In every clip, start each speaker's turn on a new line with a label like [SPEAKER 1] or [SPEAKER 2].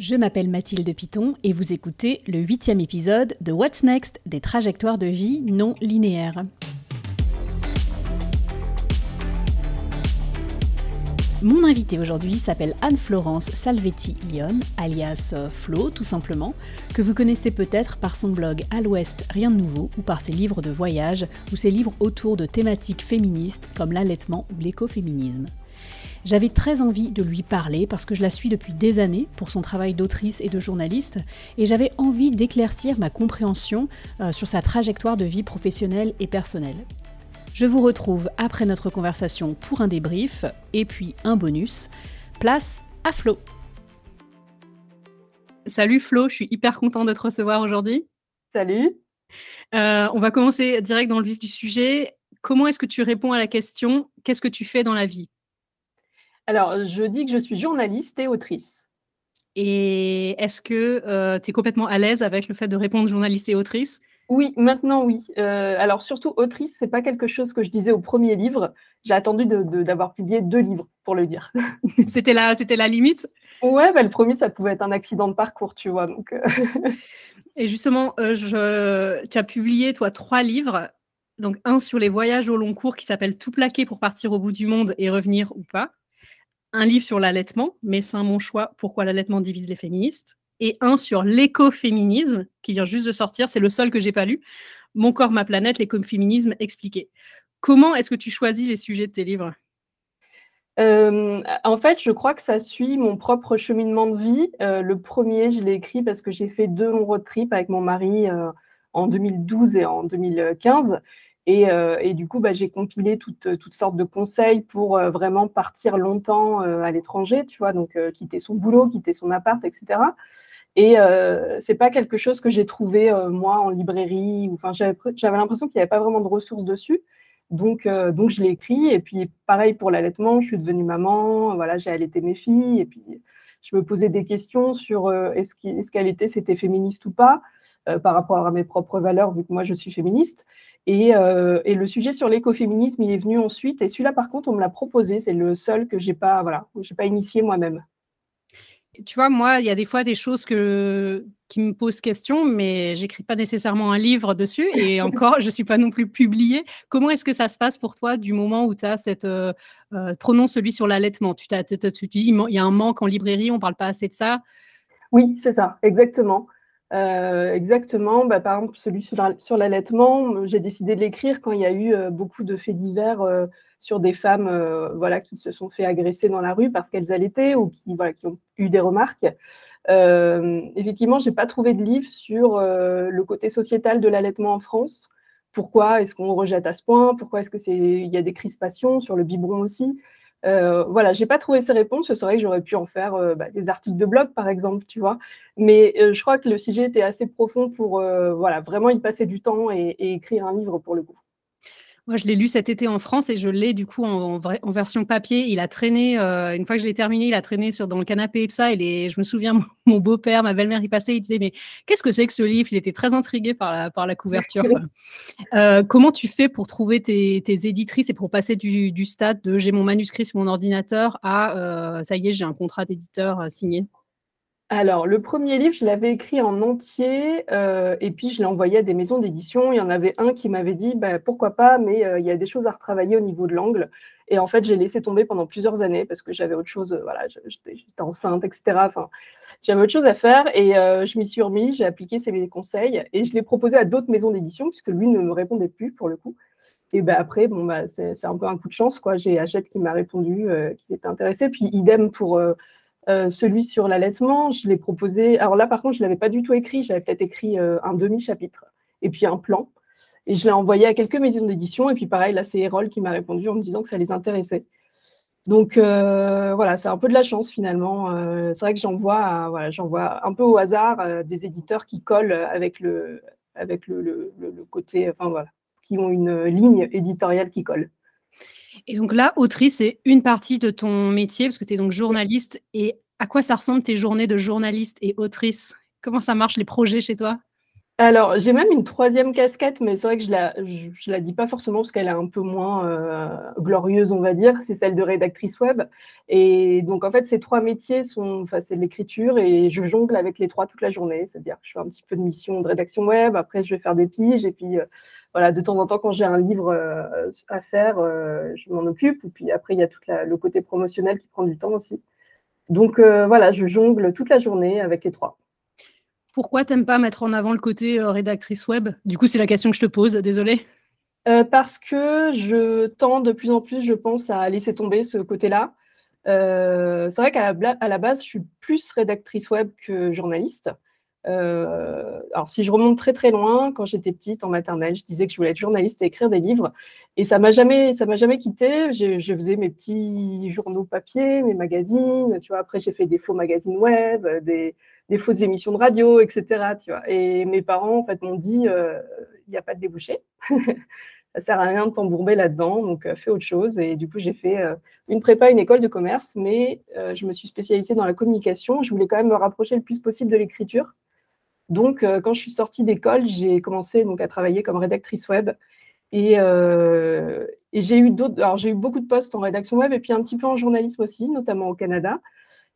[SPEAKER 1] Je m'appelle Mathilde Piton et vous écoutez le huitième épisode de What's Next des trajectoires de vie non linéaires. Mon invitée aujourd'hui s'appelle Anne-Florence Salvetti-Lyon, alias euh, Flo tout simplement, que vous connaissez peut-être par son blog À l'Ouest, rien de nouveau, ou par ses livres de voyage, ou ses livres autour de thématiques féministes comme l'allaitement ou l'écoféminisme. J'avais très envie de lui parler parce que je la suis depuis des années pour son travail d'autrice et de journaliste et j'avais envie d'éclaircir ma compréhension euh, sur sa trajectoire de vie professionnelle et personnelle. Je vous retrouve après notre conversation pour un débrief et puis un bonus. Place à Flo. Salut Flo, je suis hyper content de te recevoir aujourd'hui.
[SPEAKER 2] Salut.
[SPEAKER 1] Euh, on va commencer direct dans le vif du sujet. Comment est-ce que tu réponds à la question Qu'est-ce que tu fais dans la vie?
[SPEAKER 2] Alors, je dis que je suis journaliste et autrice.
[SPEAKER 1] Et est-ce que euh, tu es complètement à l'aise avec le fait de répondre journaliste et autrice?
[SPEAKER 2] Oui, maintenant oui. Euh, alors surtout autrice, c'est pas quelque chose que je disais au premier livre. J'ai attendu d'avoir publié deux livres pour le dire.
[SPEAKER 1] c'était la, c'était la limite?
[SPEAKER 2] Ouais, bah, le premier ça pouvait être un accident de parcours, tu vois. Donc. Euh.
[SPEAKER 1] et justement, je, tu as publié toi trois livres. Donc un sur les voyages au long cours qui s'appelle Tout plaquer pour partir au bout du monde et revenir ou pas un livre sur l'allaitement, mais c'est mon choix, pourquoi l'allaitement divise les féministes, et un sur l'écoféminisme, qui vient juste de sortir, c'est le seul que j'ai pas lu, Mon corps, ma planète, l'écoféminisme expliqué. Comment est-ce que tu choisis les sujets de tes livres?
[SPEAKER 2] Euh, en fait, je crois que ça suit mon propre cheminement de vie. Euh, le premier, je l'ai écrit parce que j'ai fait deux longs road trips avec mon mari euh, en 2012 et en 2015. Euh, et, du coup, bah, j'ai compilé toutes, toutes, sortes de conseils pour euh, vraiment partir longtemps euh, à l'étranger, tu vois, donc quitter son boulot, quitter son appart, etc. Et c'est pas quelque chose que j'ai trouvé moi en librairie. Enfin, j'avais l'impression qu'il n'y avait pas vraiment de ressources dessus. Donc, donc je l'ai écrit. Et puis, pareil pour l'allaitement, je suis devenue maman. Voilà, j'ai allaité mes filles. Et puis, je me posais des questions sur est-ce qu'allaiter c'était féministe ou pas par rapport à mes propres valeurs, vu que moi je suis féministe. Euh, et, le sujet sur l'écoféminisme, il est venu ensuite. Et celui-là, par contre, on me l'a proposé. C'est le seul que j'ai pas, voilà, j'ai pas initié moi-même.
[SPEAKER 1] Tu vois, moi, il y a des fois des choses que, qui me posent question, mais j'écris pas nécessairement un livre dessus. Et encore, je suis pas non plus publiée. Comment est-ce que ça se passe pour toi du moment où tu as cette. Euh, euh, prenons celui sur l'allaitement. Tu, tu, tu dis, il y a un manque en librairie, on parle pas assez de ça.
[SPEAKER 2] Oui, c'est ça, exactement. Euh, exactement. Bah, par exemple, celui sur, l'allaitement, j'ai décidé de l'écrire quand il y a eu euh, beaucoup de faits divers euh, sur des femmes voilà, qui se sont fait agresser dans la rue parce qu'elles allaitaient ou qui, voilà, qui ont eu des remarques. effectivement, je n'ai pas trouvé de livre sur le côté sociétal de l'allaitement en France. Pourquoi est-ce qu'on rejette à ce point? Pourquoi est-ce qu'il y a des crispations sur le biberon aussi? Euh, voilà, j'ai pas trouvé ces réponses. C'est vrai que j'aurais pu en faire euh, bah, des articles de blog, par exemple, tu vois. Mais euh, je crois que le sujet était assez profond pour voilà, vraiment y passer du temps et, écrire un livre pour le coup.
[SPEAKER 1] Moi, je l'ai lu cet été en France et je l'ai du coup en, en, version papier. Il a traîné, euh, une fois que je l'ai terminé, il a traîné sur, dans le canapé et tout ça. Et je me souviens, mon, beau-père, ma belle-mère, il passait, il disait Mais qu'est-ce que c'est que ce livre? Il était très intrigué par la, par la couverture. euh, comment tu fais pour trouver tes, tes, éditrices et pour passer du, du stade de j'ai mon manuscrit sur mon ordinateur à euh, ça y est, j'ai un contrat d'éditeur signé?
[SPEAKER 2] Alors, le premier livre, je l'avais écrit en entier euh, et puis je l'ai envoyé à des maisons d'édition. Il y en avait un qui m'avait dit bah, pourquoi pas, mais euh, il y a des choses à retravailler au niveau de l'angle. Et en fait, j'ai laissé tomber pendant plusieurs années parce que j'avais autre chose, euh, voilà, j'étais enceinte, etc. Enfin, j'avais autre chose à faire et je m'y suis remis, j'ai appliqué ses conseils et je l'ai proposé à d'autres maisons d'édition puisque lui ne me répondait plus pour le coup. Et ben après, bon, bah, c'est un peu un coup de chance. J'ai Hachette qui m'a répondu, qui s'était intéressé. Puis idem pour euh, celui sur l'allaitement, je l'ai proposé. Alors là, par contre, je ne l'avais pas du tout écrit. J'avais peut-être écrit euh, un demi-chapitre et puis un plan. Et je l'ai envoyé à quelques maisons d'édition. Et puis pareil, là, c'est Erol qui m'a répondu en me disant que ça les intéressait. Donc euh, voilà, c'est un peu de la chance finalement. c'est vrai que j'envoie voilà, un peu au hasard des éditeurs qui collent avec le, avec le, côté, enfin voilà, qui ont une ligne éditoriale qui colle.
[SPEAKER 1] Et donc là, autrice, c'est une partie de ton métier, parce que tu es donc journaliste. Et à quoi ça ressemble tes journées de journaliste et autrice? Comment ça marche les projets chez toi?
[SPEAKER 2] Alors, j'ai même une troisième casquette, mais c'est vrai que je la je la dis pas forcément parce qu'elle est un peu moins, heu, glorieuse, on va dire, c'est celle de rédactrice web et donc en fait, ces 3 métiers sont enfin, c'est de l'écriture et je jongle avec les 3 toute la journée. C'est-à-dire que je fais un petit peu de mission de rédaction web, après je vais faire des piges et puis, heu, voilà, de temps en temps, quand j'ai un livre, heu, à faire, heu, je m'en occupe puis après il y a tout le côté promotionnel qui prend du temps aussi. Donc heu, voilà, je jongle toute la journée avec les 3.
[SPEAKER 1] Pourquoi t'aimes pas mettre en avant le côté, rédactrice web? Du coup, c'est la question que je te pose, désolée.
[SPEAKER 2] Parce que je tends de plus en plus, je pense, à laisser tomber ce côté-là. C'est vrai qu'à la base, je suis plus rédactrice web que journaliste. Heu, alors si je remonte très, très loin, quand j'étais petite en maternelle, je disais que je voulais être journaliste et écrire des livres et ça m'a jamais ça m'a jamais quittée. Je faisais mes petits journaux papier, mes magazines, tu vois? Après j'ai fait des faux magazines web, des des fausses émissions de radio, et cetera, tu vois? Et mes parents, en fait, m'ont dit, heu: «Il y a pas de débouché. Ça sert à rien de t'embourber là-dedans, donc heu, fais autre chose» et du coup, j'ai fait, une prépa, une école de commerce, mais je me suis spécialisée dans la communication. Je voulais quand même me rapprocher le plus possible de l'écriture. Donc heu, quand je suis sortie d'école, j'ai commencé donc à travailler comme rédactrice web. Et heu et j'ai eu d'autres j'ai eu beaucoup de postes en rédaction web et puis un petit peu en journalisme aussi, notamment au Canada.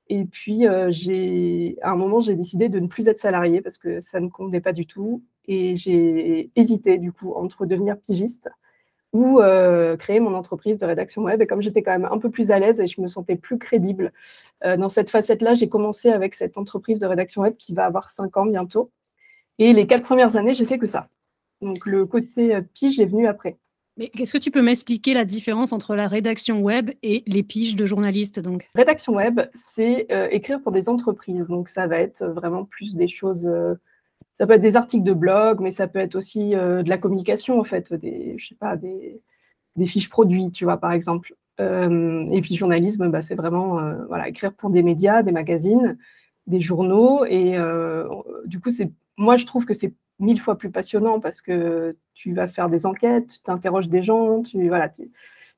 [SPEAKER 2] Et puis, j'ai à un moment, j'ai décidé de ne plus être salariée parce que ça ne convenait pas du tout. Et j'ai hésité du coup entre devenir pigiste ou heu, créer mon entreprise de rédaction web et comme j'étais quand même un peu plus à l'aise et je me sentais plus crédible, heu, dans cette facette-là, j'ai commencé avec cette entreprise de rédaction web qui va avoir 5 ans bientôt et les 4 premières années, j'ai fait que ça. Donc le côté, heu, pige est venu après.
[SPEAKER 1] Mais qu'est-ce que tu peux m'expliquer la différence entre la rédaction web et les piges de journalistes donc?
[SPEAKER 2] Rédaction web, c'est, écrire pour des entreprises, donc ça va être vraiment plus des choses, ça peut être des articles de blog, mais ça peut être aussi, heu, de la communication en fait, des je sais pas, des fiches produits, tu vois? Par exemple. Hem et puis journalisme, bah, c'est vraiment, heu, voilà, écrire pour des médias, des magazines, des journaux et du coup, c'est moi je trouve que c'est 1000 fois plus passionnant parce que tu vas faire des enquêtes, tu interroges des gens, tu voilà,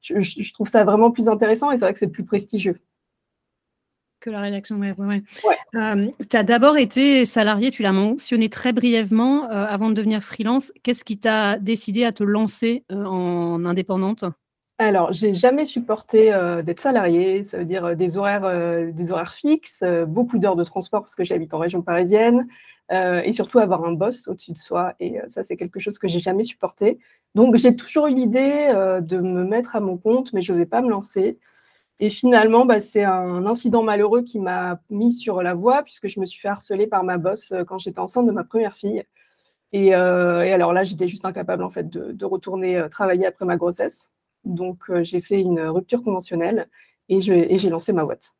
[SPEAKER 2] je trouve ça vraiment plus intéressant et c'est vrai que c'est plus prestigieux.
[SPEAKER 1] Que la rédaction ouais, ouais.
[SPEAKER 2] Ouais.
[SPEAKER 1] Hem, tu as d'abord été salariée, tu l'as mentionné très brièvement, heu, avant de devenir freelance. Qu'est-ce qui t'a décidé à te lancer, heu, en indépendante?
[SPEAKER 2] Alors, j'ai jamais supporté, d'être salariée. Ça veut dire, des horaires, des horaires fixes, beaucoup d'heures de transport parce que j'habite en région parisienne, et surtout avoir un boss au-dessus de soi et ça, c'est quelque chose que j'ai jamais supporté. Donc j'ai toujours eu l'idée, de me mettre à mon compte, mais j'osais pas me lancer et finalement, bah, c'est un incident malheureux qui m'a mis sur la voie puisque je me suis fait harceler par ma boss, heu, quand j'étais enceinte de ma première fille et heu et alors là, j'étais juste incapable, en fait, de de retourner, heu, travailler après ma grossesse. Donc j'ai fait une rupture conventionnelle et j'ai lancé ma boîte.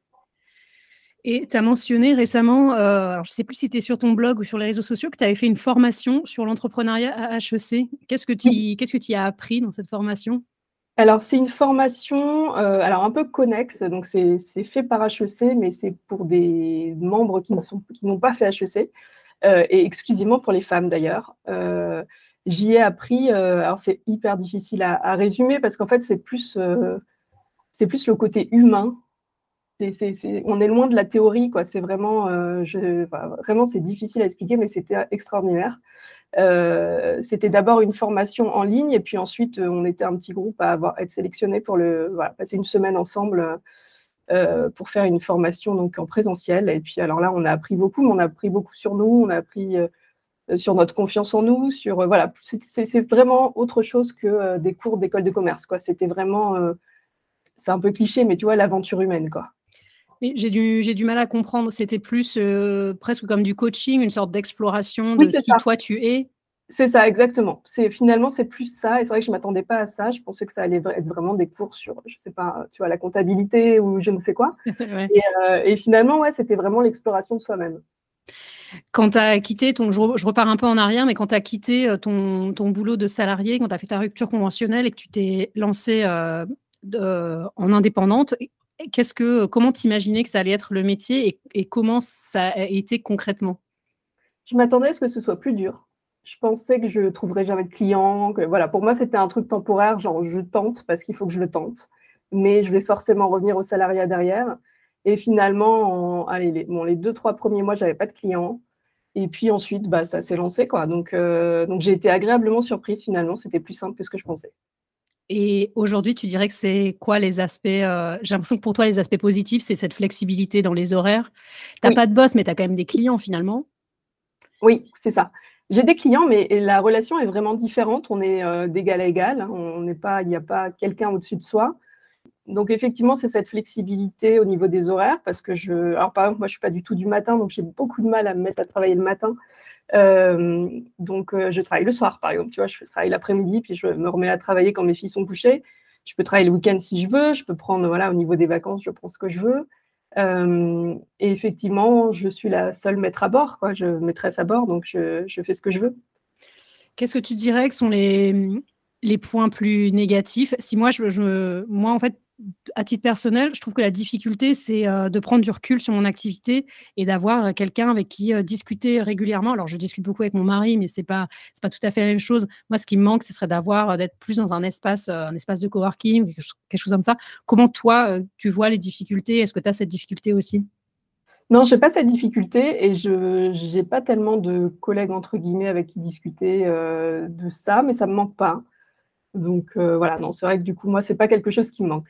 [SPEAKER 1] Et tu as mentionné récemment, alors je sais plus si c'était sur ton blog ou sur les réseaux sociaux, que tu avais fait une formation sur l'entrepreneuriat à HEC. Qu'est-ce que
[SPEAKER 2] Oui.
[SPEAKER 1] tu que as appris dans cette formation?
[SPEAKER 2] Alors c'est une formation, heu, alors un peu connexe, donc c'est fait par HEC, mais c'est pour des membres qui n'ont pas fait HEC, heu et exclusivement pour les femmes d'ailleurs. Heu, j'y ai appris, alors c'est hyper difficile à résumer parce qu'en fait c'est plus, plus le côté humain On est loin de la théorie, quoi. C'est vraiment, vraiment, c'est difficile à expliquer, mais c'était extraordinaire. Heu, c'était d'abord une formation en ligne et puis ensuite, heu, on était un petit groupe à être sélectionnés pour le passer une semaine ensemble, pour faire une formation donc en présentiel et puis alors là, on a appris beaucoup, mais on a appris beaucoup sur nous, on a appris, sur notre confiance en nous, sur, voilà, c'est vraiment autre chose que, des cours d'école de commerce, quoi. C'était vraiment, c'est un peu cliché, mais tu vois, l'aventure humaine, quoi.
[SPEAKER 1] J'ai du j'ai du mal à comprendre. C'était plus, heu, presque comme du coaching, une sorte d'exploration
[SPEAKER 2] Oui,
[SPEAKER 1] de
[SPEAKER 2] c'est
[SPEAKER 1] qui
[SPEAKER 2] ça.
[SPEAKER 1] toi tu es?
[SPEAKER 2] C'est ça, exactement. C'est finalement, c'est plus ça et c'est vrai que je m'attendais pas à ça. Je pensais que ça allait être vraiment des cours sur, je sais pas, tu vois, la comptabilité ou je ne sais quoi
[SPEAKER 1] Ouais.
[SPEAKER 2] et finalement, ouais, c'était vraiment l'exploration de soi-même.
[SPEAKER 1] Quand tu as quitté ton je re je repars un peu en arrière, mais quand tu as quitté, heu, ton ton boulot de salarié, quand tu as fait ta rupture conventionnelle et que tu t'es de en indépendante, qu'est-ce que comment tu imaginais que ça allait être le métier et comment ça a été concrètement?
[SPEAKER 2] Je m'attendais à ce que ce soit plus dur. Je pensais que je trouverais jamais de clients, voilà, pour moi, c'était un truc temporaire, genre je tente parce qu'il faut que je le tente, mais je vais forcément revenir au salariat derrière et finalement, en allez, les bon, les 2-3 premiers mois, j'avais pas de clients. Et puis ensuite, bah, ça s'est lancé. Quoi. Donc, donc j'ai été agréablement surprise finalement. C'était plus simple que ce que je pensais.
[SPEAKER 1] Et aujourd'hui, tu dirais que c'est quoi les aspects J'ai l'impression que pour toi, les aspects positifs, c'est cette flexibilité dans les horaires. Tu n'as pas de boss, mais tu as quand même des clients finalement.
[SPEAKER 2] Oui, c'est ça. J'ai des clients, mais la relation est vraiment différente. On est d'égal à égal. Hein. On n'est pas, il n'y a pas quelqu'un au-dessus de soi. Donc effectivement, c'est cette flexibilité au niveau des horaires, parce que je, alors par exemple, moi je suis pas du tout du matin, donc j'ai beaucoup de mal à me mettre à travailler le matin. Euh, donc euh, je travaille le soir, par exemple. Tu vois, je travaille l'après-midi, puis je me remets à travailler quand mes filles sont couchées. Je peux travailler le week-end si je veux. Je peux prendre, voilà, au niveau des vacances, je prends ce que je veux. Euh, et effectivement, je suis la seule maître à bord, quoi. Je maîtresse à bord, donc je, fais ce que je veux.
[SPEAKER 1] Qu'est-ce que tu dirais que sont les, points plus négatifs? Si moi, je, moi, en fait, à titre personnel, je trouve que la difficulté, c'est euh, de prendre du recul sur mon activité et d'avoir euh, quelqu'un avec qui euh, discuter régulièrement. Alors, je discute beaucoup avec mon mari, mais c'est pas c'est pas tout à fait la même chose. Moi, ce qui me manque, ce serait d'avoir d'être plus dans un espace un espace de coworking, quelque chose, comme ça. Comment toi, tu vois les difficultés? Est-ce que tu as cette difficulté aussi?
[SPEAKER 2] Non, je n'ai pas cette difficulté et je n'ai pas tellement de collègues, entre guillemets, avec qui discuter de ça, mais ça ne me manque pas. Donc voilà, non, c'est vrai que du coup, moi, ce n'est pas quelque chose qui me manque.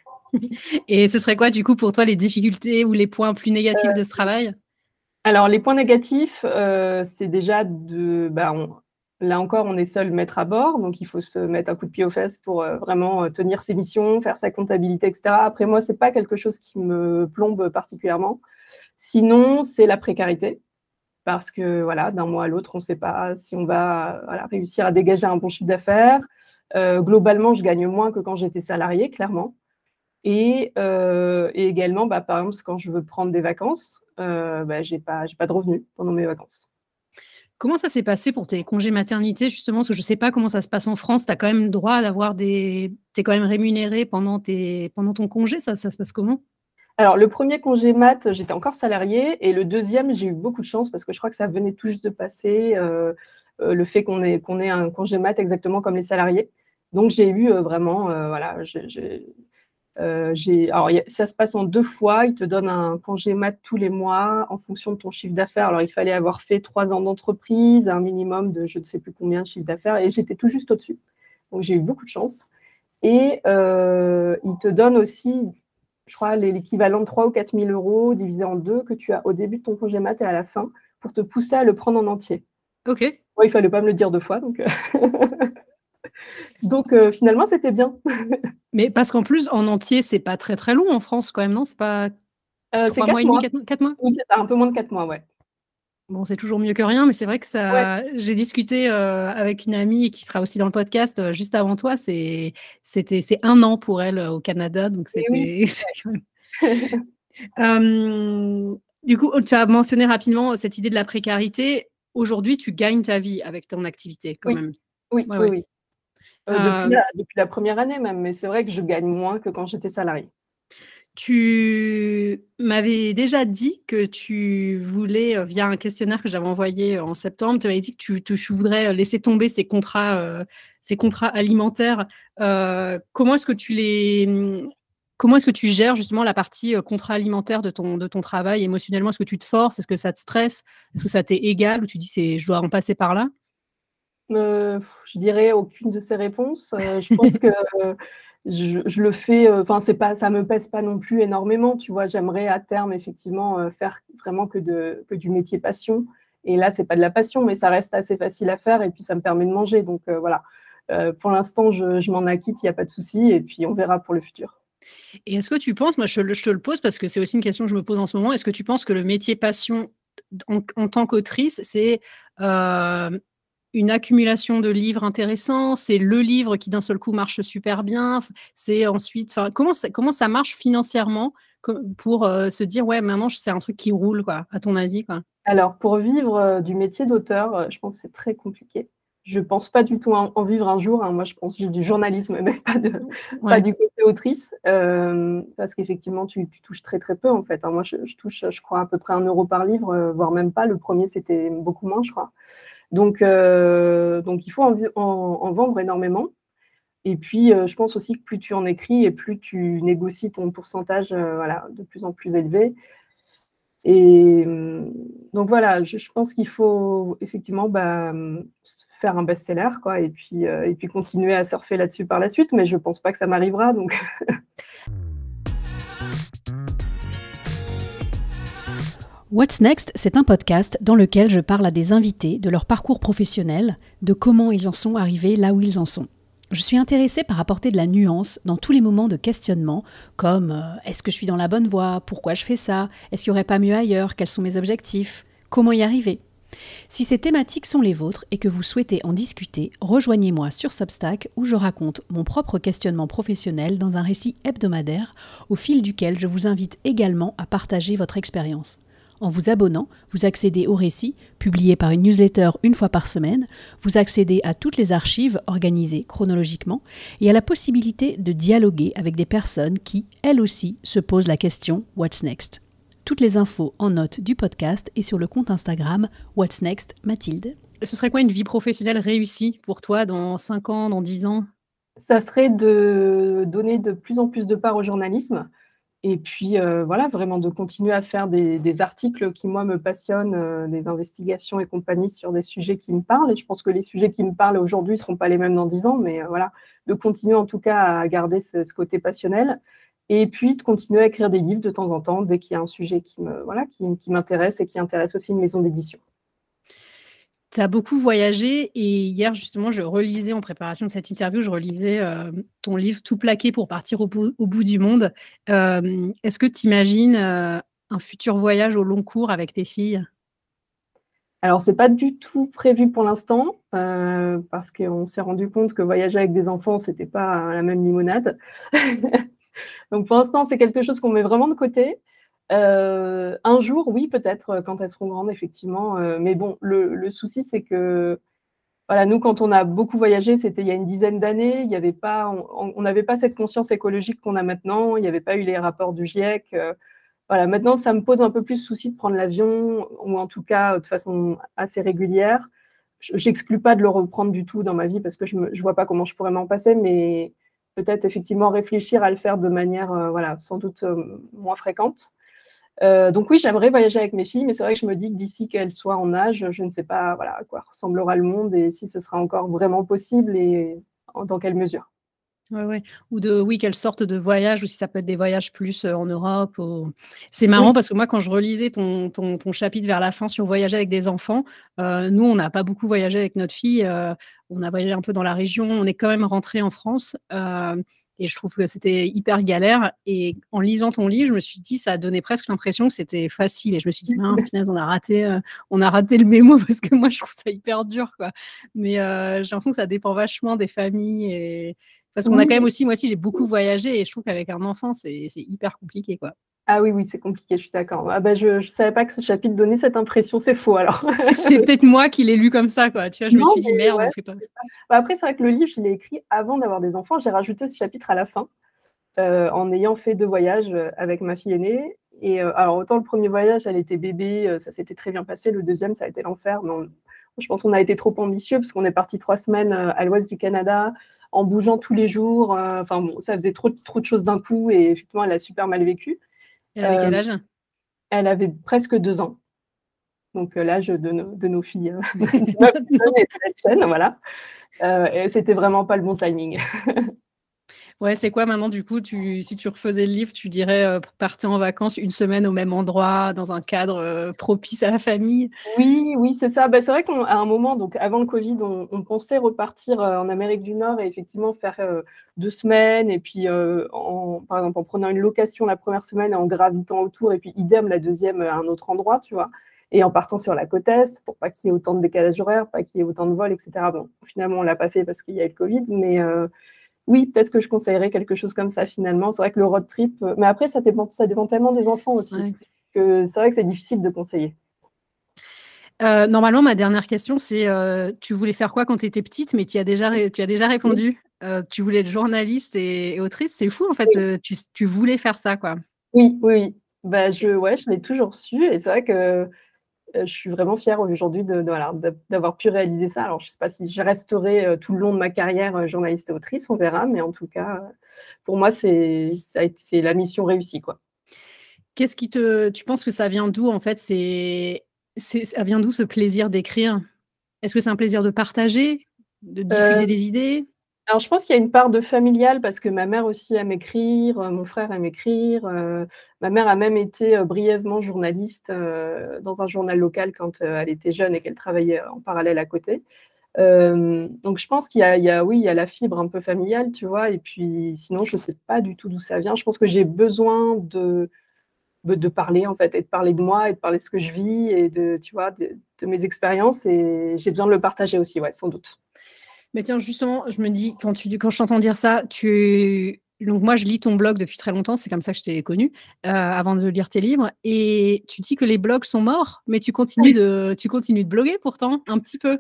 [SPEAKER 1] Et ce serait quoi, du coup, pour toi, les difficultés ou les points plus négatifs de ce travail?
[SPEAKER 2] Alors, les points négatifs, euh, c'est déjà de. Bah, là encore, on est seul maître à bord, donc il faut se mettre un coup de pied aux fesses pour euh, vraiment euh, tenir ses missions, faire sa comptabilité, etc. Après, moi, ce n'est pas quelque chose qui me plombe particulièrement. Sinon, c'est la précarité. Parce que voilà, d'un mois à l'autre, on ne sait pas si on va réussir à dégager un bon chiffre d'affaires. globalement, je gagne moins que quand j'étais salarié, clairement. Euh, et, également, bah, par exemple, quand je veux prendre des vacances, euh, bah, je n'ai pas, pas de revenus pendant mes vacances.
[SPEAKER 1] Comment ça s'est passé pour tes congés maternité, justement? Parce que je ne sais pas comment ça se passe en France. Tu as quand même le droit d'avoir des. Tu es quand même rémunéré pendant, tes... pendant ton congé. Ça, ça se passe comment?
[SPEAKER 2] Alors, le premier congé mat, j'étais encore salarié. Et le deuxième, j'ai eu beaucoup de chance parce que je crois que ça venait tout juste de passer, euh, le fait qu'on ait, qu'on ait un congé mat exactement comme les salariés. Donc, j'ai eu vraiment, voilà, j'ai euh, alors, ça se passe en deux fois. Il te donne un congé mat tous les mois en fonction de ton chiffre d'affaires. Alors, il fallait avoir fait trois ans d'entreprise, un minimum de je ne sais plus combien de chiffre d'affaires, et j'étais tout juste au-dessus. Donc, j'ai eu beaucoup de chance. Et euh, il te donne aussi, je crois, l'équivalent de 3 ou 4 000 euros divisé en deux que tu as au début de ton congé mat et à la fin pour te pousser à le prendre en entier.
[SPEAKER 1] Ok.
[SPEAKER 2] il il fallait pas me le dire deux fois. Donc, euh, donc finalement, c'était bien.
[SPEAKER 1] Mais parce qu'en plus, en entier, c'est pas très très long en France quand même, non? C'est pas
[SPEAKER 2] euh, c'est 4 mois. mois. mois? Oui, c'est un peu moins de 4 mois, ouais.
[SPEAKER 1] Bon, c'est toujours mieux que rien, mais c'est vrai que ça. J'ai discuté euh, avec une amie qui sera aussi dans le podcast euh, juste avant toi. C'est c'était c'est un an pour elle au Canada, donc c'était. du coup, tu as mentionné rapidement cette idée de la précarité. Aujourd'hui, tu gagnes ta vie avec ton activité, quand même.
[SPEAKER 2] Oui, oui, oui. Euh, depuis, la, depuis, la, première année même, mais c'est vrai que je gagne moins que quand j'étais salarié.
[SPEAKER 1] Tu m'avais déjà dit que tu voulais, euh, via un questionnaire que j'avais envoyé en septembre, tu m'avais dit que tu, tu, voudrais laisser tomber ces contrats, euh, ces contrats alimentaires. Euh, comment est-ce que tu les, comment est-ce que tu gères justement la partie contrat alimentaire de ton, de ton travail? Émotionnellement Est-ce que tu te forces? Est-ce que ça te stresse? Est-ce que ça t'est égal? Ou tu dis c'est je dois en passer par là?
[SPEAKER 2] Je dirais aucune de ces réponses. Euh, je pense que je, le fais, euh, enfin, c'est pas, ça me pèse pas non plus énormément, tu vois. J'aimerais à terme, effectivement, euh, faire vraiment que, de, que du métier passion. Et là, c'est pas de la passion, mais ça reste assez facile à faire et puis ça me permet de manger. Donc voilà, pour l'instant, je, m'en acquitte, il n'y a pas de souci et puis on verra pour le futur.
[SPEAKER 1] Et est-ce que tu penses, moi je, te le pose parce que c'est aussi une question que je me pose en ce moment, est-ce que tu penses que le métier passion en tant qu'autrice, c'est une accumulation de livres intéressants, c'est le livre qui d'un seul coup marche super bien, c'est ensuite, comment ça, marche financièrement pour euh, se dire ouais maintenant c'est un truc qui roule quoi, à ton avis quoi?
[SPEAKER 2] Alors pour vivre euh, du métier d'auteur, euh, je pense que c'est très compliqué. Je pense pas du tout en, vivre un jour. Hein. Moi, je pense du journalisme, mais pas, du côté autrice, parce qu'effectivement, tu, touches très très peu en fait. Hein. Moi, je, touche, je crois à peu près un euro par livre, voire même pas. Le premier, c'était beaucoup moins, je crois. Donc, euh, donc il faut en, vendre énormément. Et puis, euh, je pense aussi que plus tu en écris et plus tu négocies ton pourcentage euh, voilà, de plus en plus élevé. Et mmh, donc voilà, je, pense qu'il faut effectivement bah, faire un best-seller, quoi, et puis, euh, et puis continuer à surfer là-dessus par la suite, mais je ne pense pas que ça m'arrivera.
[SPEAKER 3] What's Next, c'est un podcast dans lequel je parle à des invités de leur parcours professionnel, de comment ils en sont arrivés là où ils en sont. Je suis intéressée par apporter de la nuance dans tous les moments de questionnement, comme euh, est-ce que je suis dans la bonne voie? Pourquoi je fais ça? Est-ce qu'il n'y aurait pas mieux ailleurs? Quels sont mes objectifs? Comment y arriver? Si ces thématiques sont les vôtres et que vous souhaitez en discuter, rejoignez-moi sur Substack où je raconte mon propre questionnement professionnel dans un récit hebdomadaire au fil duquel je vous invite également à partager votre expérience. En vous abonnant, vous accédez au récit, publié par une newsletter une fois par semaine, vous accédez à toutes les archives organisées chronologiquement et à la possibilité de dialoguer avec des personnes qui, elles aussi, se posent la question What's Next? Toutes les infos en note du podcast et sur le compte Instagram What's Next Mathilde?
[SPEAKER 1] Ce serait quoi une vie professionnelle réussie pour toi dans 5 ans, dans 10 ans?
[SPEAKER 2] Ça serait de donner de plus en plus de part au journalisme et puis, euh, voilà, vraiment de continuer à faire des, articles qui, moi, me passionnent, euh, des investigations et compagnie sur des sujets qui me parlent. Et je pense que les sujets qui me parlent aujourd'hui ne seront pas les mêmes dans dix ans, mais euh, voilà, de continuer en tout cas à garder ce, côté passionnel. Et puis, de continuer à écrire des livres de temps en temps, dès qu'il y a un sujet qui me, voilà, qui m'intéresse et qui intéresse aussi une maison d'édition.
[SPEAKER 1] Tu as beaucoup voyagé et hier, justement, je relisais en préparation de cette interview, je relisais euh, ton livre Tout plaqué pour partir au, bout du monde. Euh, est-ce que tu imagines euh, un futur voyage au long cours avec tes filles?
[SPEAKER 2] Alors, ce n'est pas du tout prévu pour l'instant, parce qu'on s'est rendu compte que voyager avec des enfants, ce n'était pas la même limonade. Donc, pour l'instant, c'est quelque chose qu'on met vraiment de côté. Euh, un jour, oui, peut-être, euh, quand elles seront grandes, effectivement. Euh, mais bon, le, souci, c'est que, voilà, nous, quand on a beaucoup voyagé, c'était il y a une dizaine d'années, il n'y avait pas, on n'avait pas cette conscience écologique qu'on a maintenant, il n'y avait pas eu les rapports du GIEC. voilà, maintenant, ça me pose un peu plus souci de prendre l'avion, ou en tout cas de façon assez régulière. J'exclus pas de le reprendre du tout dans ma vie parce que je ne vois pas comment je pourrais m'en passer, mais peut-être effectivement réfléchir à le faire de manière, voilà, sans doute moins fréquente. Euh, donc oui, j'aimerais voyager avec mes filles, mais c'est vrai que je me dis que d'ici qu'elles soient en âge, je ne sais pas voilà, à quoi ressemblera le monde et si ce sera encore vraiment possible et dans quelle mesure.
[SPEAKER 1] Ouais, ouais. Ou de oui, qu'elles sortent de voyage, ou si ça peut être des voyages plus euh, en Europe. C'est marrant parce que moi, quand je relisais ton, ton, chapitre vers la fin sur voyager avec des enfants, euh, nous, on n'a pas beaucoup voyagé avec notre fille. on a voyagé un peu dans la région. On est quand même rentré en France. Et je trouve que c'était hyper galère. Et en lisant ton livre, je me suis dit, ça donné presque l'impression que c'était facile. Et je me suis dit, mince, on a raté, euh, on a raté le mémo parce que moi, je trouve ça hyper dur, quoi. Mais euh, j'ai l'impression que ça dépend vachement des familles. Et... Parce qu'on a quand même aussi, moi aussi, j'ai beaucoup voyagé et je trouve qu'avec un enfant, c'est hyper compliqué, quoi.
[SPEAKER 2] Ah oui, oui, c'est compliqué, je suis d'accord. Ah bah, je ne savais pas que ce chapitre donnait cette impression, c'est faux alors.
[SPEAKER 1] c'est peut-être moi qui l'ai lu comme ça, quoi. Tu vois, je me suis dit, merde, on fait pas.
[SPEAKER 2] Bah, après, c'est vrai que le livre, je l'ai écrit avant d'avoir des enfants. J'ai rajouté ce chapitre à la fin, euh, en ayant fait deux voyages euh, avec ma fille aînée. Et euh, alors, autant le premier voyage, elle était bébé, ça s'était très bien passé. Le deuxième, ça a été l'enfer. je pense qu'on a été trop ambitieux parce qu'on est parti trois semaines à l'ouest du Canada en bougeant tous les jours. Enfin, bon, ça faisait trop, trop de choses d'un coup et effectivement, elle a super mal vécu.
[SPEAKER 1] Elle avait quel euh, âge?
[SPEAKER 2] Elle avait presque deux ans. Donc euh, l'âge de, nos filles, euh, voilà. et c'était vraiment pas le bon timing.
[SPEAKER 1] Ouais, c'est quoi maintenant du coup tu, Si tu refaisais le livre, tu dirais euh, en vacances une semaine au même endroit, dans un cadre propice à la famille?
[SPEAKER 2] Oui, oui, c'est ça. Bah, c'est vrai qu'à un moment, donc avant le Covid, on, pensait repartir en Amérique du Nord et effectivement faire deux semaines, et puis en, par exemple en prenant une location la première semaine et en gravitant autour, et puis idem la deuxième à un autre endroit, tu vois? Et en partant sur la côte Est pour pas qu'il y ait autant de décalage horaire, pas qu'il y ait autant de vols, etc. Bon, finalement, on l'a pas fait parce qu'il y a eu le Covid, mais oui, peut-être que je conseillerais quelque chose comme ça finalement. C'est vrai que le road trip, euh, mais après, ça dépend, ça dépend tellement des enfants aussi, que c'est vrai que c'est difficile de conseiller.
[SPEAKER 1] Euh, normalement, ma dernière question, c'est euh, tu voulais faire quoi quand tu étais petite, mais tu as déjà, tu as déjà répondu. tu voulais être journaliste et, autrice? C'est fou, en fait, tu, tu, voulais faire ça, quoi.
[SPEAKER 2] Oui, oui, Bah, je, ouais, je l'ai toujours su. Et c'est vrai que je suis vraiment fière aujourd'hui d'avoir pu réaliser ça. Alors, je ne sais pas si je resterai euh, tout le long de ma carrière euh, journaliste et autrice, on verra, mais en tout cas, pour moi, c'est la mission réussie. Quoi.
[SPEAKER 1] Qu'est-ce qui te tu penses que ça vient d'où, en fait? C'est ça vient d'où ce plaisir d'écrire? Est-ce que c'est un plaisir de partager? De diffuser des idées?
[SPEAKER 2] Alors je pense qu'il y a une part de familial parce que ma mère aussi aime écrire, heu, mon frère aime écrire, heu, ma mère a même été, heu, brièvement journaliste, dans un journal local quand, elle était jeune et qu'elle travaillait en parallèle à côté. Donc je pense qu'il y a oui, il y a la fibre un peu familiale, tu vois? Et puis sinon, je sais pas du tout d'où ça vient. Je pense que j'ai besoin de de de parler en fait et de parler de moi et de parler de ce que je vis et de tu vois, de mes expériences et j'ai besoin de le partager aussi, ouais, sans doute.
[SPEAKER 1] Mais tiens, justement, je me dis quand tu quand je t'entends dire ça, tu donc moi je lis ton blog depuis très longtemps, c'est comme ça que je t'ai connue, heu, avant de lire tes livres et tu dis que les blogs sont morts, mais tu continues de tu continues de bloguer pourtant, un petit peu?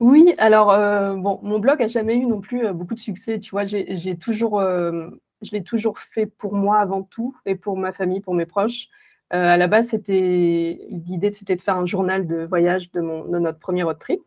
[SPEAKER 2] Oui, alors, heu, bon, mon blog a jamais eu non plus, heu, beaucoup de succès, tu vois? J'ai toujours, je l'ai toujours fait pour moi avant tout et pour ma famille, pour mes proches. À la base, c'était l'idée, c'était de faire un journal de voyage de mon de notre premier road trip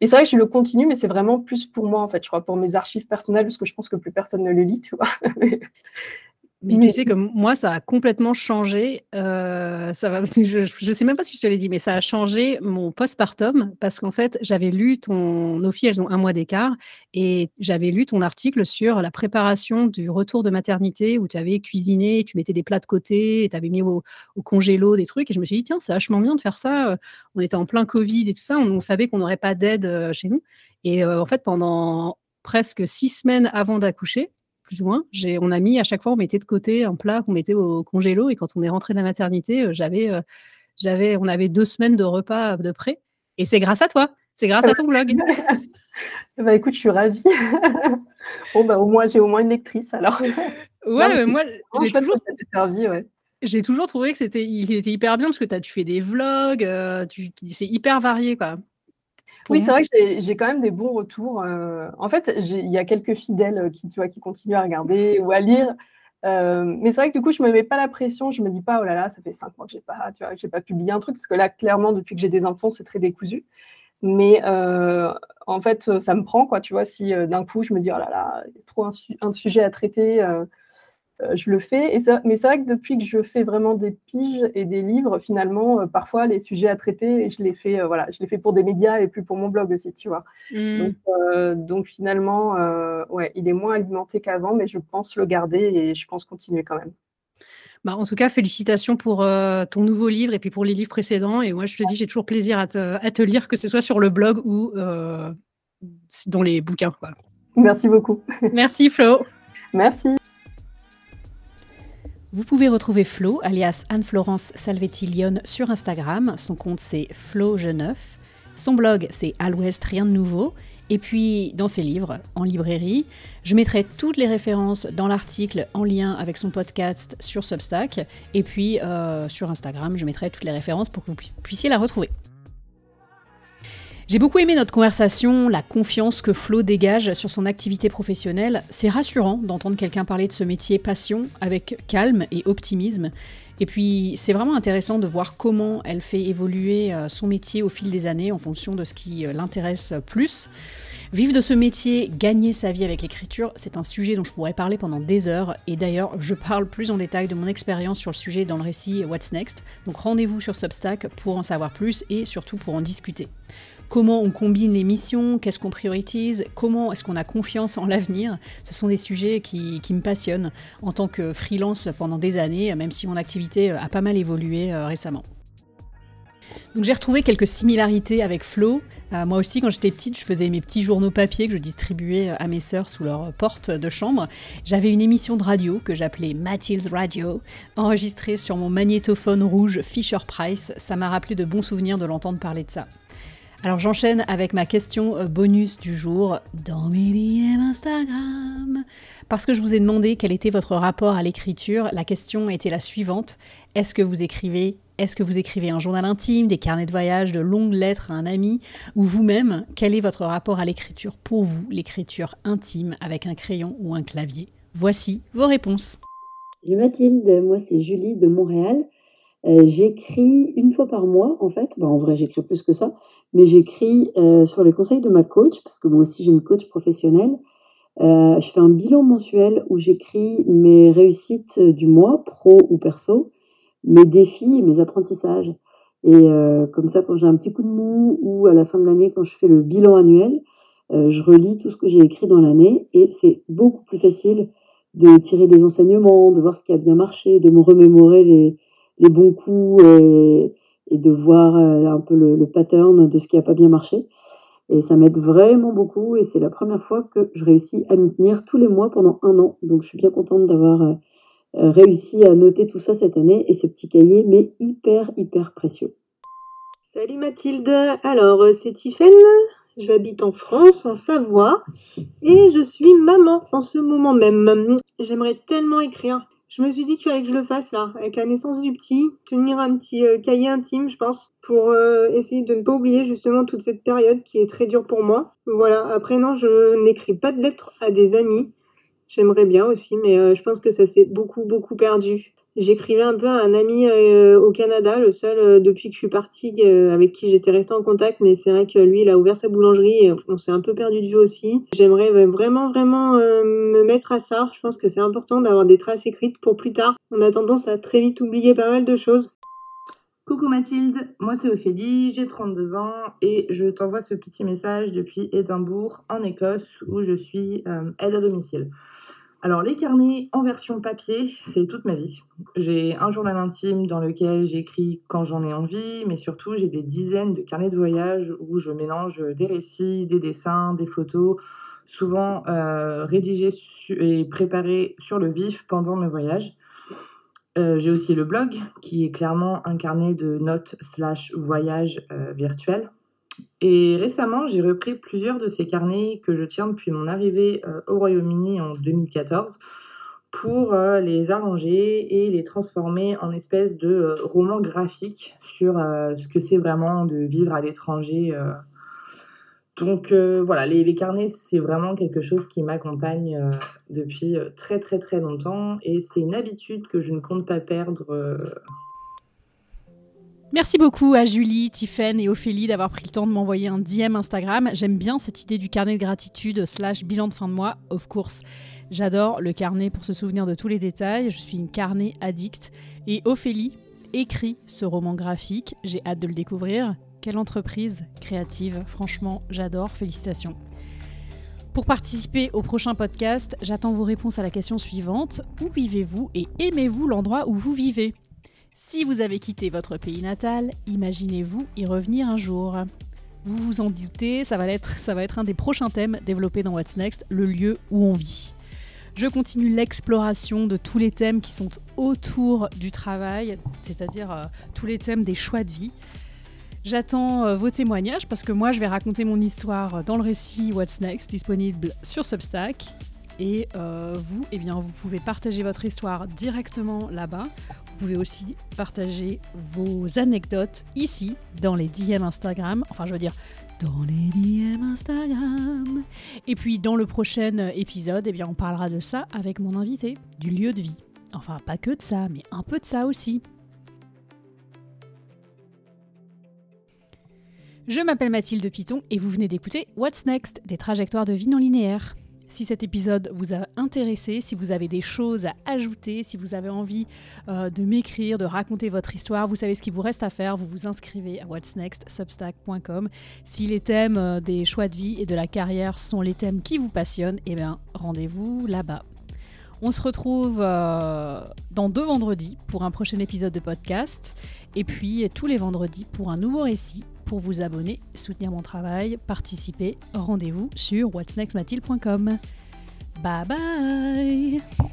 [SPEAKER 2] et c'est vrai que je le continue, mais c'est vraiment plus pour moi, en fait, je crois, pour mes archives personnelles, parce que je pense que plus personne ne le lit, tu vois?
[SPEAKER 1] Mais tu sais que moi, ça a complètement changé, heu, ça va je je sais même pas si je te l'ai dit, mais ça a changé mon postpartum parce qu'en fait, j'avais lu ton nos filles, elles ont un mois d'écart et j'avais lu ton article sur la préparation du retour de maternité où tu avais cuisiné, tu mettais des plats de côté tu avais mis au au congélo des trucs et je me suis dit: «Tiens, c'est vachement bien de faire ça», heu, on était en plein covid et tout ça, on on savait qu'on n'aurait pas d'aide, heu, chez nous. Et en fait, pendant presque 6 semaines avant d'accoucher, plus ou moins. J'ai on a mis à chaque fois, on mettait de côté un plat qu'on mettait au congélo et quand on est rentré de la maternité, heu, j'avais, heu, j'avais on avait 2 semaines de repas de prêt et c'est grâce à toi, c'est grâce à ton blog.
[SPEAKER 2] Bah, écoute, je suis ravie. Bon, bah, au moins j'ai au moins une lectrice alors.
[SPEAKER 1] Ouais,
[SPEAKER 2] mais
[SPEAKER 1] moi, j'ai toujours
[SPEAKER 2] que ça t'ait servi, ouais.
[SPEAKER 1] j'ai toujours trouvé que c'était il était hyper bien parce que tu as tu fais des vlogs, tu c'est hyper varié, quoi.
[SPEAKER 2] Oui, c'est vrai que j'ai quand même des bons retours, heu, en fait, il y a quelques fidèles, heu, qui, tu vois, qui continuent à regarder ou à lire, hem, mais c'est vrai que du coup, je me mets pas la pression, je me dis pas: «Oh là là, ça fait 5 mois que j'ai pas tu vois, j'ai pas publié un truc», parce que là, clairement, depuis que j'ai des enfants, c'est très décousu, mais en fait, ça me prend, quoi, tu vois? Si, d'un coup, je me dis: «Oh là là, a trop un su un sujet à traiter», je le fais et c'est mais c'est vrai que depuis que je fais vraiment des piges et des livres, finalement, heu, parfois les sujets à traiter et je les fais, heu, voilà, je les fais pour des médias et plus pour mon blog aussi, tu vois? Donc
[SPEAKER 1] Mmh.
[SPEAKER 2] donc finalement, ouais, il est moins alimenté qu'avant, mais je pense le garder et je pense continuer quand même.
[SPEAKER 1] Bah, en tout cas, félicitations pour, ton nouveau livre et puis pour les livres précédents et moi, je te dis, j'ai toujours plaisir à te à te lire, que ce soit sur le blog ou dans les bouquins, quoi.
[SPEAKER 2] Merci beaucoup.
[SPEAKER 1] Merci Flo.
[SPEAKER 2] Merci.
[SPEAKER 3] Vous pouvez retrouver Flo, alias Anne-Florence Salvetti-Lyonne sur Instagram. Son compte, c'est Flo Geneuf. Son blog, c'est À l'Ouest, rien de nouveau. Et puis, dans ses livres, en librairie, je mettrai toutes les références dans l'article en lien avec son podcast sur Substack. Et puis, euh, sur Instagram, je mettrai toutes les références pour que vous puissiez la retrouver. J'ai beaucoup aimé notre conversation, la confiance que Flo dégage sur son activité professionnelle. C'est rassurant d'entendre quelqu'un parler de ce métier passion avec calme et optimisme. Et puis, c'est vraiment intéressant de voir comment elle fait évoluer euh, son métier au fil des années en fonction de ce qui euh, l'intéresse plus. Vivre de ce métier, gagner sa vie avec l'écriture, c'est un sujet dont je pourrais parler pendant des heures. Et d'ailleurs, je parle plus en détail de mon expérience sur le sujet dans le récit What's Next. Donc rendez-vous sur Substack pour en savoir plus et surtout pour en discuter comment on combine les missions, qu'est-ce qu'on priorise, comment est-ce qu'on a confiance en l'avenir? Ce sont des sujets qui, qui, me passionnent en tant que freelance pendant des années, même si mon activité a pas mal évolué euh, récemment. Donc j'ai retrouvé quelques similarités avec Flo. Euh, moi aussi, quand j'étais petite, je faisais mes petits journaux papier que je distribuais à mes sœurs sous leur porte de chambre. J'avais une émission de radio que j'appelais Mathilde Radio, enregistrée sur mon magnétophone rouge Fisher Price. Ça m'a rappelé de bons souvenirs de l'entendre parler de ça. Alors j'enchaîne avec ma question bonus du jour dans mes DM Instagram. Parce que je vous ai demandé quel était votre rapport à l'écriture, la question était la suivante. Est-ce que vous écrivez Est-ce que vous écrivez un journal intime, des carnets de voyage, de longues lettres à un ami Ou vous-même, quel est votre rapport à l'écriture pour vous, l'écriture intime avec un crayon ou un clavier? Voici vos réponses.
[SPEAKER 4] Salut Mathilde, moi c'est Julie de Montréal. Euh, j'écris une fois par mois en fait, bah, en vrai j'écris plus que ça, mais j'écris euh, sur les conseils de ma coach, parce que moi aussi j'ai une coach professionnelle. Euh, je fais un bilan mensuel où j'écris mes réussites du mois, pro ou perso, mes défis et mes apprentissages. Et comme ça, quand j'ai un petit coup de mou ou à la fin de l'année, quand je fais le bilan annuel, je relis tout ce que j'ai écrit dans l'année et c'est beaucoup plus facile de tirer des enseignements, de voir ce qui a bien marché, de me remémorer les, les bons coups et, de voir euh, un peu le, le, pattern de ce qui n'a pas bien marché. Et ça m'aide vraiment beaucoup et c'est la première fois que je réussis à m'y tenir tous les mois pendant un an. Donc je suis bien contente d'avoir euh, réussi à noter tout ça cette année et ce petit cahier m'est hyper, hyper précieux.
[SPEAKER 5] Salut Mathilde, alors c'est Tiffaine, j'habite en France, en Savoie, et je suis maman en ce moment même. J'aimerais tellement écrire je me suis dit qu'il fallait que je le fasse là, avec la naissance du petit, tenir un petit euh, cahier intime, je pense, pour euh, essayer de ne pas oublier justement toute cette période qui est très dure pour moi. Voilà, après non, je n'écris pas de lettres à des amis. J'aimerais bien aussi, mais euh, je pense que ça s'est beaucoup, beaucoup perdu. J'écrivais un peu à un ami euh, au Canada, le seul euh, depuis que je suis partie euh, avec qui j'étais restée en contact, mais c'est vrai que lui, il a ouvert sa boulangerie et on s'est un peu perdu de vue aussi. J'aimerais vraiment, vraiment me mettre à ça. Je pense que c'est important d'avoir des traces écrites pour plus tard. On a tendance à très vite oublier pas mal de choses.
[SPEAKER 6] Coucou Mathilde, moi c'est Ophélie, j'ai 32 ans et je t'envoie ce petit message depuis Édimbourg en Écosse où je suis aide à domicile. Alors les carnets en version papier, c'est toute ma vie. J'ai un journal intime dans lequel j'écris quand j'en ai envie, mais surtout j'ai des dizaines de carnets de voyage où je mélange des récits, des dessins, des photos, souvent euh, rédigés et préparés sur le vif pendant mes voyages. Euh, j'ai aussi le blog qui est clairement un carnet de notes slash voyage euh, virtuel et récemment, j'ai repris plusieurs de ces carnets que je tiens depuis mon arrivée euh, au Royaume-Uni en 2014 pour euh, les arranger et les transformer en espèce de euh, roman graphique sur ce que c'est vraiment de vivre à l'étranger. Donc voilà, les, les carnets, c'est vraiment quelque chose qui m'accompagne depuis très très très longtemps et c'est une habitude que je ne compte pas perdre
[SPEAKER 3] Merci beaucoup à Julie, Tiffen et Ophélie d'avoir pris le temps de m'envoyer un DM Instagram. J'aime bien cette idée du carnet de gratitude slash bilan de fin de mois, of course. J'adore le carnet pour se souvenir de tous les détails. Je suis une carnet addict. Et Ophélie écrit ce roman graphique. J'ai hâte de le découvrir. Quelle entreprise créative. Franchement, j'adore. Félicitations. Pour participer au prochain podcast, j'attends vos réponses à la question suivante. Où vivez-vous et aimez-vous l'endroit où vous vivez? Si vous avez quitté votre pays natal, imaginez-vous y revenir un jour. Vous vous en doutez, ça va, être, un des prochains thèmes développés dans What's Next, le lieu où on vit. Je continue l'exploration de tous les thèmes qui sont autour du travail, c'est-à-dire euh, tous les thèmes des choix de vie. J'attends euh, vos témoignages parce que moi je vais raconter mon histoire dans le récit What's Next disponible sur Substack. Et euh, vous, eh bien, vous pouvez partager votre histoire directement là-bas vous pouvez aussi partager vos anecdotes ici, dans les DM Instagram. Enfin, je veux dire, dans les DM Instagram. Et puis, dans le prochain épisode, eh bien, on parlera de ça avec mon invité, du lieu de vie. Enfin, pas que de ça, mais un peu de ça aussi. Je m'appelle Mathilde Piton et vous venez d'écouter What's Next, des trajectoires de vie non linéaires. Si cet épisode vous a intéressé, si vous avez des choses à ajouter, si vous avez envie euh, de m'écrire, de raconter votre histoire, vous savez ce qu'il vous reste à faire. Vous vous inscrivez à What's Next, substack.com. Si les thèmes euh, des choix de vie et de la carrière sont les thèmes qui vous passionnent, eh bien, rendez-vous là-bas. On se retrouve euh, dans deux vendredis pour un prochain épisode de podcast et puis tous les vendredis pour un nouveau récit pour vous abonner, soutenir mon travail, participer, rendez-vous sur whatsnextmathilde.com. Bye bye